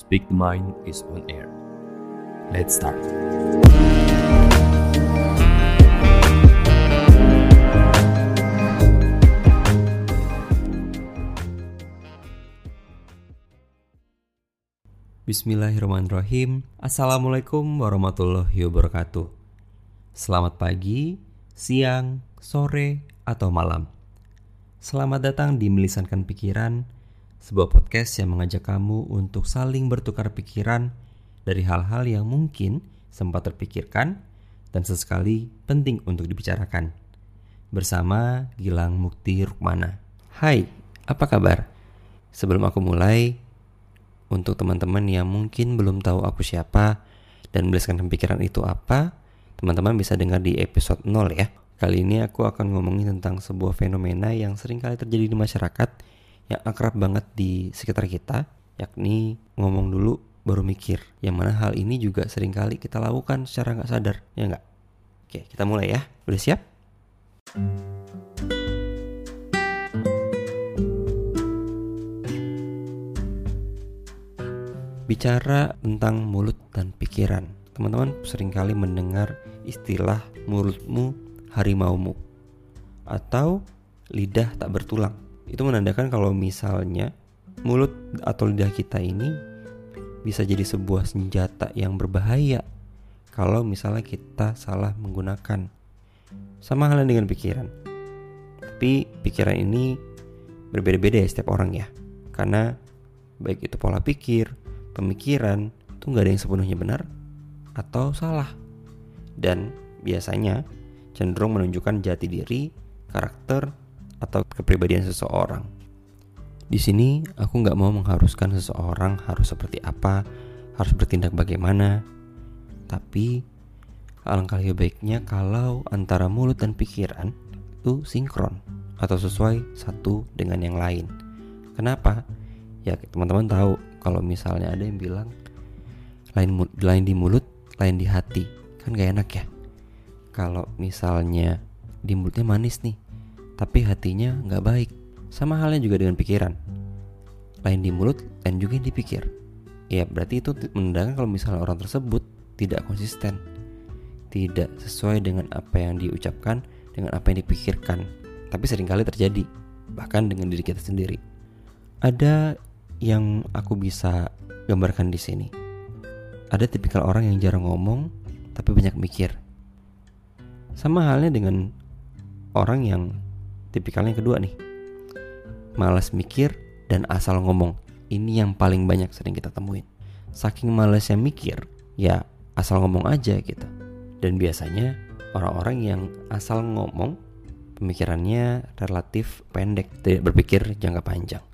Speak the Mind is on air. Let's start. Bismillahirrahmanirrahim Assalamualaikum warahmatullahi wabarakatuh Selamat pagi, siang, sore, atau malam Selamat datang di Melisankan Pikiran Sebuah podcast yang mengajak kamu untuk saling bertukar pikiran Dari hal-hal yang mungkin sempat terpikirkan Dan sesekali penting untuk dibicarakan Bersama Gilang Mukti Rukmana Hai, apa kabar? Sebelum aku mulai, untuk teman-teman yang mungkin belum tahu aku siapa dan menuliskan pikiran itu apa, teman-teman bisa dengar di episode 0 ya. Kali ini aku akan ngomongin tentang sebuah fenomena yang sering kali terjadi di masyarakat yang akrab banget di sekitar kita, yakni ngomong dulu baru mikir. Yang mana hal ini juga sering kali kita lakukan secara nggak sadar, ya nggak? Oke, kita mulai ya. Udah siap? Bicara tentang mulut dan pikiran, teman-teman sering kali mendengar istilah mulutmu harimaumu atau lidah tak bertulang. Itu menandakan kalau misalnya mulut atau lidah kita ini bisa jadi sebuah senjata yang berbahaya kalau misalnya kita salah menggunakan. Sama halnya dengan pikiran. Tapi pikiran ini berbeda-beda ya setiap orang ya. Karena baik itu pola pikir, pemikiran itu nggak ada yang sepenuhnya benar atau salah dan biasanya cenderung menunjukkan jati diri, karakter, atau kepribadian seseorang. Di sini aku nggak mau mengharuskan seseorang harus seperti apa, harus bertindak bagaimana, tapi alangkah lebih baiknya kalau antara mulut dan pikiran itu sinkron atau sesuai satu dengan yang lain. Kenapa? Ya teman-teman tahu kalau misalnya ada yang bilang lain lain di mulut, lain di hati, kan gak enak ya. Kalau misalnya di mulutnya manis nih, tapi hatinya nggak baik. Sama halnya juga dengan pikiran. Lain di mulut, lain juga yang dipikir. Ya berarti itu menandakan kalau misalnya orang tersebut tidak konsisten, tidak sesuai dengan apa yang diucapkan, dengan apa yang dipikirkan. Tapi sering kali terjadi, bahkan dengan diri kita sendiri. Ada yang aku bisa gambarkan di sini. Ada tipikal orang yang jarang ngomong tapi banyak mikir. Sama halnya dengan orang yang tipikalnya yang kedua nih. Malas mikir dan asal ngomong. Ini yang paling banyak sering kita temuin. Saking malasnya mikir, ya asal ngomong aja gitu. Dan biasanya orang-orang yang asal ngomong pemikirannya relatif pendek, tidak berpikir jangka panjang.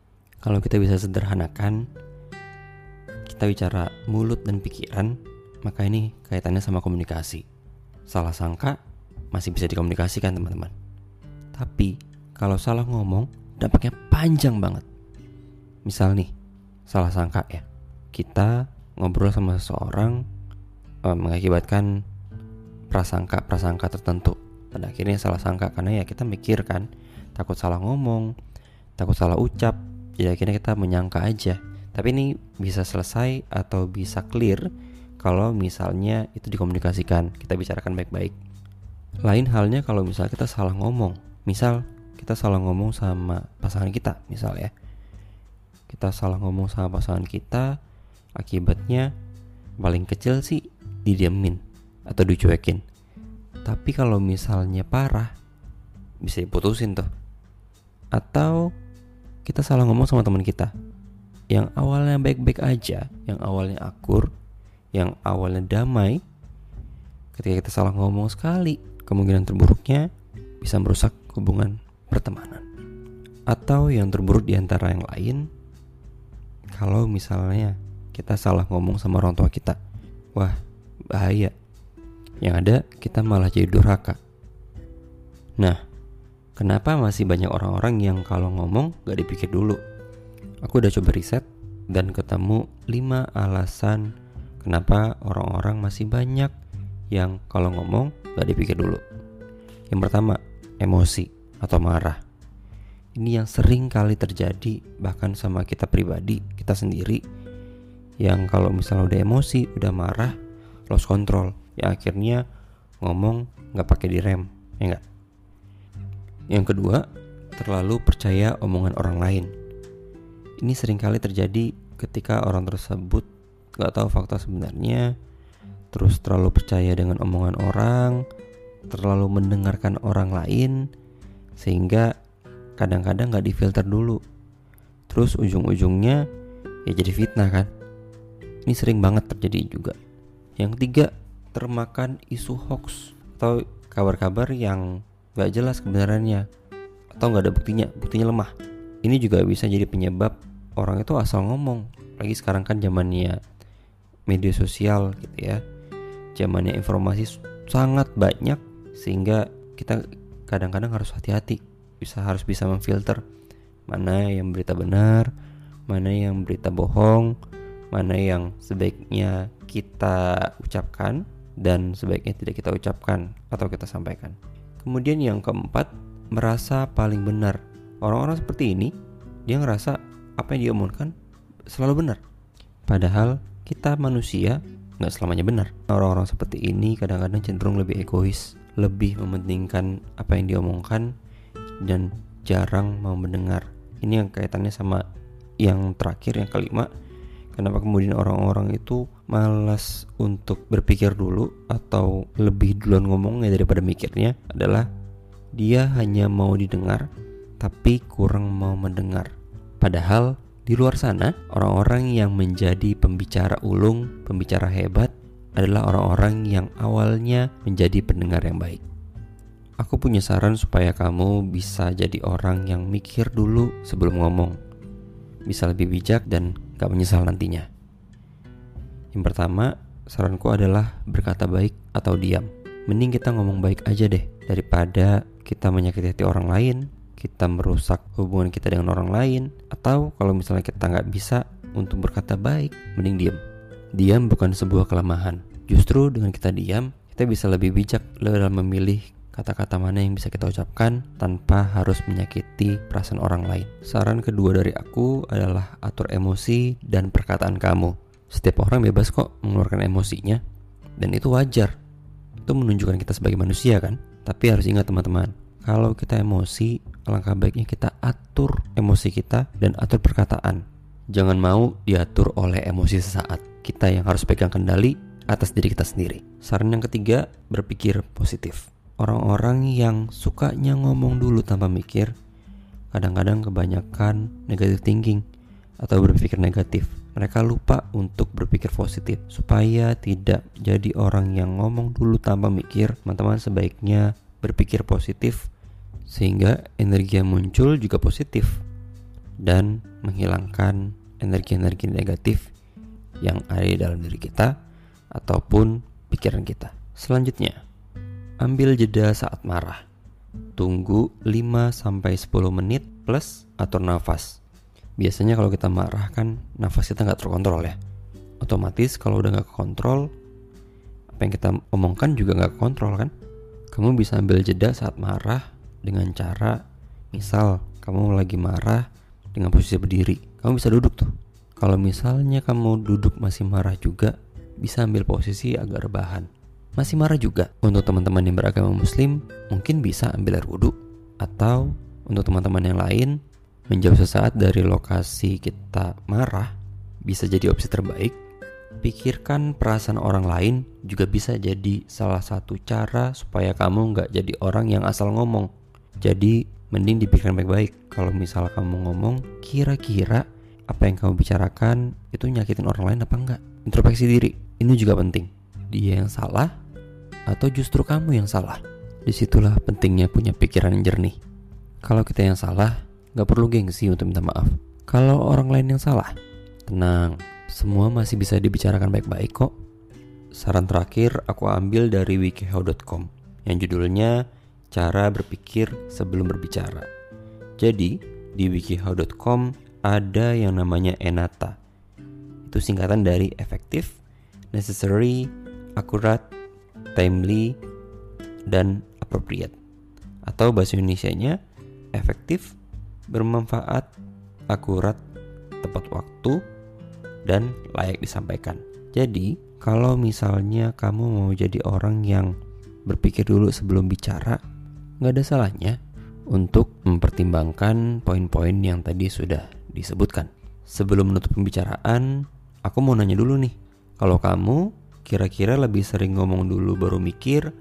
Kalau kita bisa sederhanakan, kita bicara mulut dan pikiran, maka ini kaitannya sama komunikasi. Salah sangka masih bisa dikomunikasikan teman-teman. Tapi kalau salah ngomong, dampaknya panjang banget. Misal nih, salah sangka ya, kita ngobrol sama seseorang eh, mengakibatkan prasangka-prasangka tertentu. Pada akhirnya salah sangka karena ya kita mikir kan, takut salah ngomong, takut salah ucap, ya akhirnya kita menyangka aja tapi ini bisa selesai atau bisa clear kalau misalnya itu dikomunikasikan kita bicarakan baik-baik lain halnya kalau misalnya kita salah ngomong misal kita salah ngomong sama pasangan kita misal ya. Kita salah ngomong sama pasangan kita akibatnya paling kecil sih didiamin atau dicuekin. Tapi kalau misalnya parah bisa diputusin tuh. Atau kita salah ngomong sama teman kita. Yang awalnya baik-baik aja, yang awalnya akur, yang awalnya damai, ketika kita salah ngomong sekali, kemungkinan terburuknya bisa merusak hubungan pertemanan. Atau yang terburuk di antara yang lain, kalau misalnya kita salah ngomong sama orang tua kita, wah bahaya. Yang ada kita malah jadi durhaka. Nah, Kenapa masih banyak orang-orang yang kalau ngomong gak dipikir dulu? Aku udah coba riset dan ketemu 5 alasan kenapa orang-orang masih banyak yang kalau ngomong gak dipikir dulu. Yang pertama, emosi atau marah. Ini yang sering kali terjadi bahkan sama kita pribadi, kita sendiri yang kalau misalnya udah emosi, udah marah, lost control, ya akhirnya ngomong nggak pakai direm, ya nggak? Yang kedua, terlalu percaya omongan orang lain. Ini sering kali terjadi ketika orang tersebut nggak tahu fakta sebenarnya, terus terlalu percaya dengan omongan orang, terlalu mendengarkan orang lain, sehingga kadang-kadang nggak difilter dulu. Terus ujung-ujungnya ya jadi fitnah kan. Ini sering banget terjadi juga. Yang ketiga, termakan isu hoax atau kabar-kabar yang gak jelas kebenarannya atau nggak ada buktinya, buktinya lemah. Ini juga bisa jadi penyebab orang itu asal ngomong. Lagi sekarang kan zamannya media sosial gitu ya. Zamannya informasi sangat banyak sehingga kita kadang-kadang harus hati-hati. Bisa harus bisa memfilter mana yang berita benar, mana yang berita bohong, mana yang sebaiknya kita ucapkan dan sebaiknya tidak kita ucapkan atau kita sampaikan. Kemudian yang keempat, merasa paling benar. Orang-orang seperti ini, dia ngerasa apa yang dia omongkan selalu benar. Padahal kita manusia nggak selamanya benar. Orang-orang seperti ini kadang-kadang cenderung lebih egois, lebih mementingkan apa yang diomongkan dan jarang mau mendengar. Ini yang kaitannya sama yang terakhir yang kelima kenapa kemudian orang-orang itu malas untuk berpikir dulu atau lebih duluan ngomongnya daripada mikirnya adalah dia hanya mau didengar tapi kurang mau mendengar padahal di luar sana orang-orang yang menjadi pembicara ulung pembicara hebat adalah orang-orang yang awalnya menjadi pendengar yang baik Aku punya saran supaya kamu bisa jadi orang yang mikir dulu sebelum ngomong bisa lebih bijak dan gak menyesal nantinya. Yang pertama, saranku adalah berkata baik atau diam. Mending kita ngomong baik aja deh daripada kita menyakiti hati orang lain, kita merusak hubungan kita dengan orang lain, atau kalau misalnya kita nggak bisa untuk berkata baik, mending diam. Diam bukan sebuah kelemahan. Justru dengan kita diam, kita bisa lebih bijak dalam memilih kata-kata mana yang bisa kita ucapkan tanpa harus menyakiti perasaan orang lain. Saran kedua dari aku adalah atur emosi dan perkataan kamu. Setiap orang bebas kok mengeluarkan emosinya dan itu wajar. Itu menunjukkan kita sebagai manusia kan? Tapi harus ingat teman-teman, kalau kita emosi, alangkah baiknya kita atur emosi kita dan atur perkataan. Jangan mau diatur oleh emosi sesaat. Kita yang harus pegang kendali atas diri kita sendiri. Saran yang ketiga, berpikir positif orang-orang yang sukanya ngomong dulu tanpa mikir kadang-kadang kebanyakan negatif thinking atau berpikir negatif. Mereka lupa untuk berpikir positif supaya tidak jadi orang yang ngomong dulu tanpa mikir. Teman-teman sebaiknya berpikir positif sehingga energi yang muncul juga positif dan menghilangkan energi-energi negatif yang ada di dalam diri kita ataupun pikiran kita. Selanjutnya, Ambil jeda saat marah. Tunggu 5-10 menit plus atur nafas. Biasanya kalau kita marah kan nafas kita nggak terkontrol ya. Otomatis kalau udah nggak kontrol, apa yang kita omongkan juga nggak kontrol kan. Kamu bisa ambil jeda saat marah dengan cara, misal kamu lagi marah dengan posisi berdiri. Kamu bisa duduk tuh. Kalau misalnya kamu duduk masih marah juga, bisa ambil posisi agak rebahan masih marah juga. Untuk teman-teman yang beragama muslim, mungkin bisa ambil air wudhu. Atau untuk teman-teman yang lain, menjauh sesaat dari lokasi kita marah bisa jadi opsi terbaik. Pikirkan perasaan orang lain juga bisa jadi salah satu cara supaya kamu nggak jadi orang yang asal ngomong. Jadi mending dipikirkan baik-baik. Kalau misal kamu ngomong, kira-kira apa yang kamu bicarakan itu nyakitin orang lain apa enggak? Introspeksi diri, ini juga penting. Dia yang salah atau justru kamu yang salah? Di situlah pentingnya punya pikiran yang jernih. Kalau kita yang salah, gak perlu gengsi untuk minta maaf. Kalau orang lain yang salah, tenang, semua masih bisa dibicarakan baik-baik kok. Saran terakhir aku ambil dari wikihow.com yang judulnya Cara Berpikir Sebelum Berbicara. Jadi, di wikihow.com ada yang namanya ENATA. Itu singkatan dari efektif, necessary, akurat, timely, dan appropriate. Atau bahasa Indonesia-nya efektif, bermanfaat, akurat, tepat waktu, dan layak disampaikan. Jadi, kalau misalnya kamu mau jadi orang yang berpikir dulu sebelum bicara, nggak ada salahnya untuk mempertimbangkan poin-poin yang tadi sudah disebutkan. Sebelum menutup pembicaraan, aku mau nanya dulu nih, kalau kamu kira-kira lebih sering ngomong dulu baru mikir,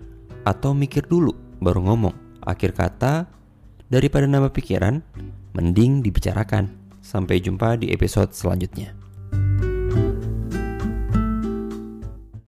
atau mikir dulu baru ngomong? Akhir kata, daripada nambah pikiran, mending dibicarakan. Sampai jumpa di episode selanjutnya.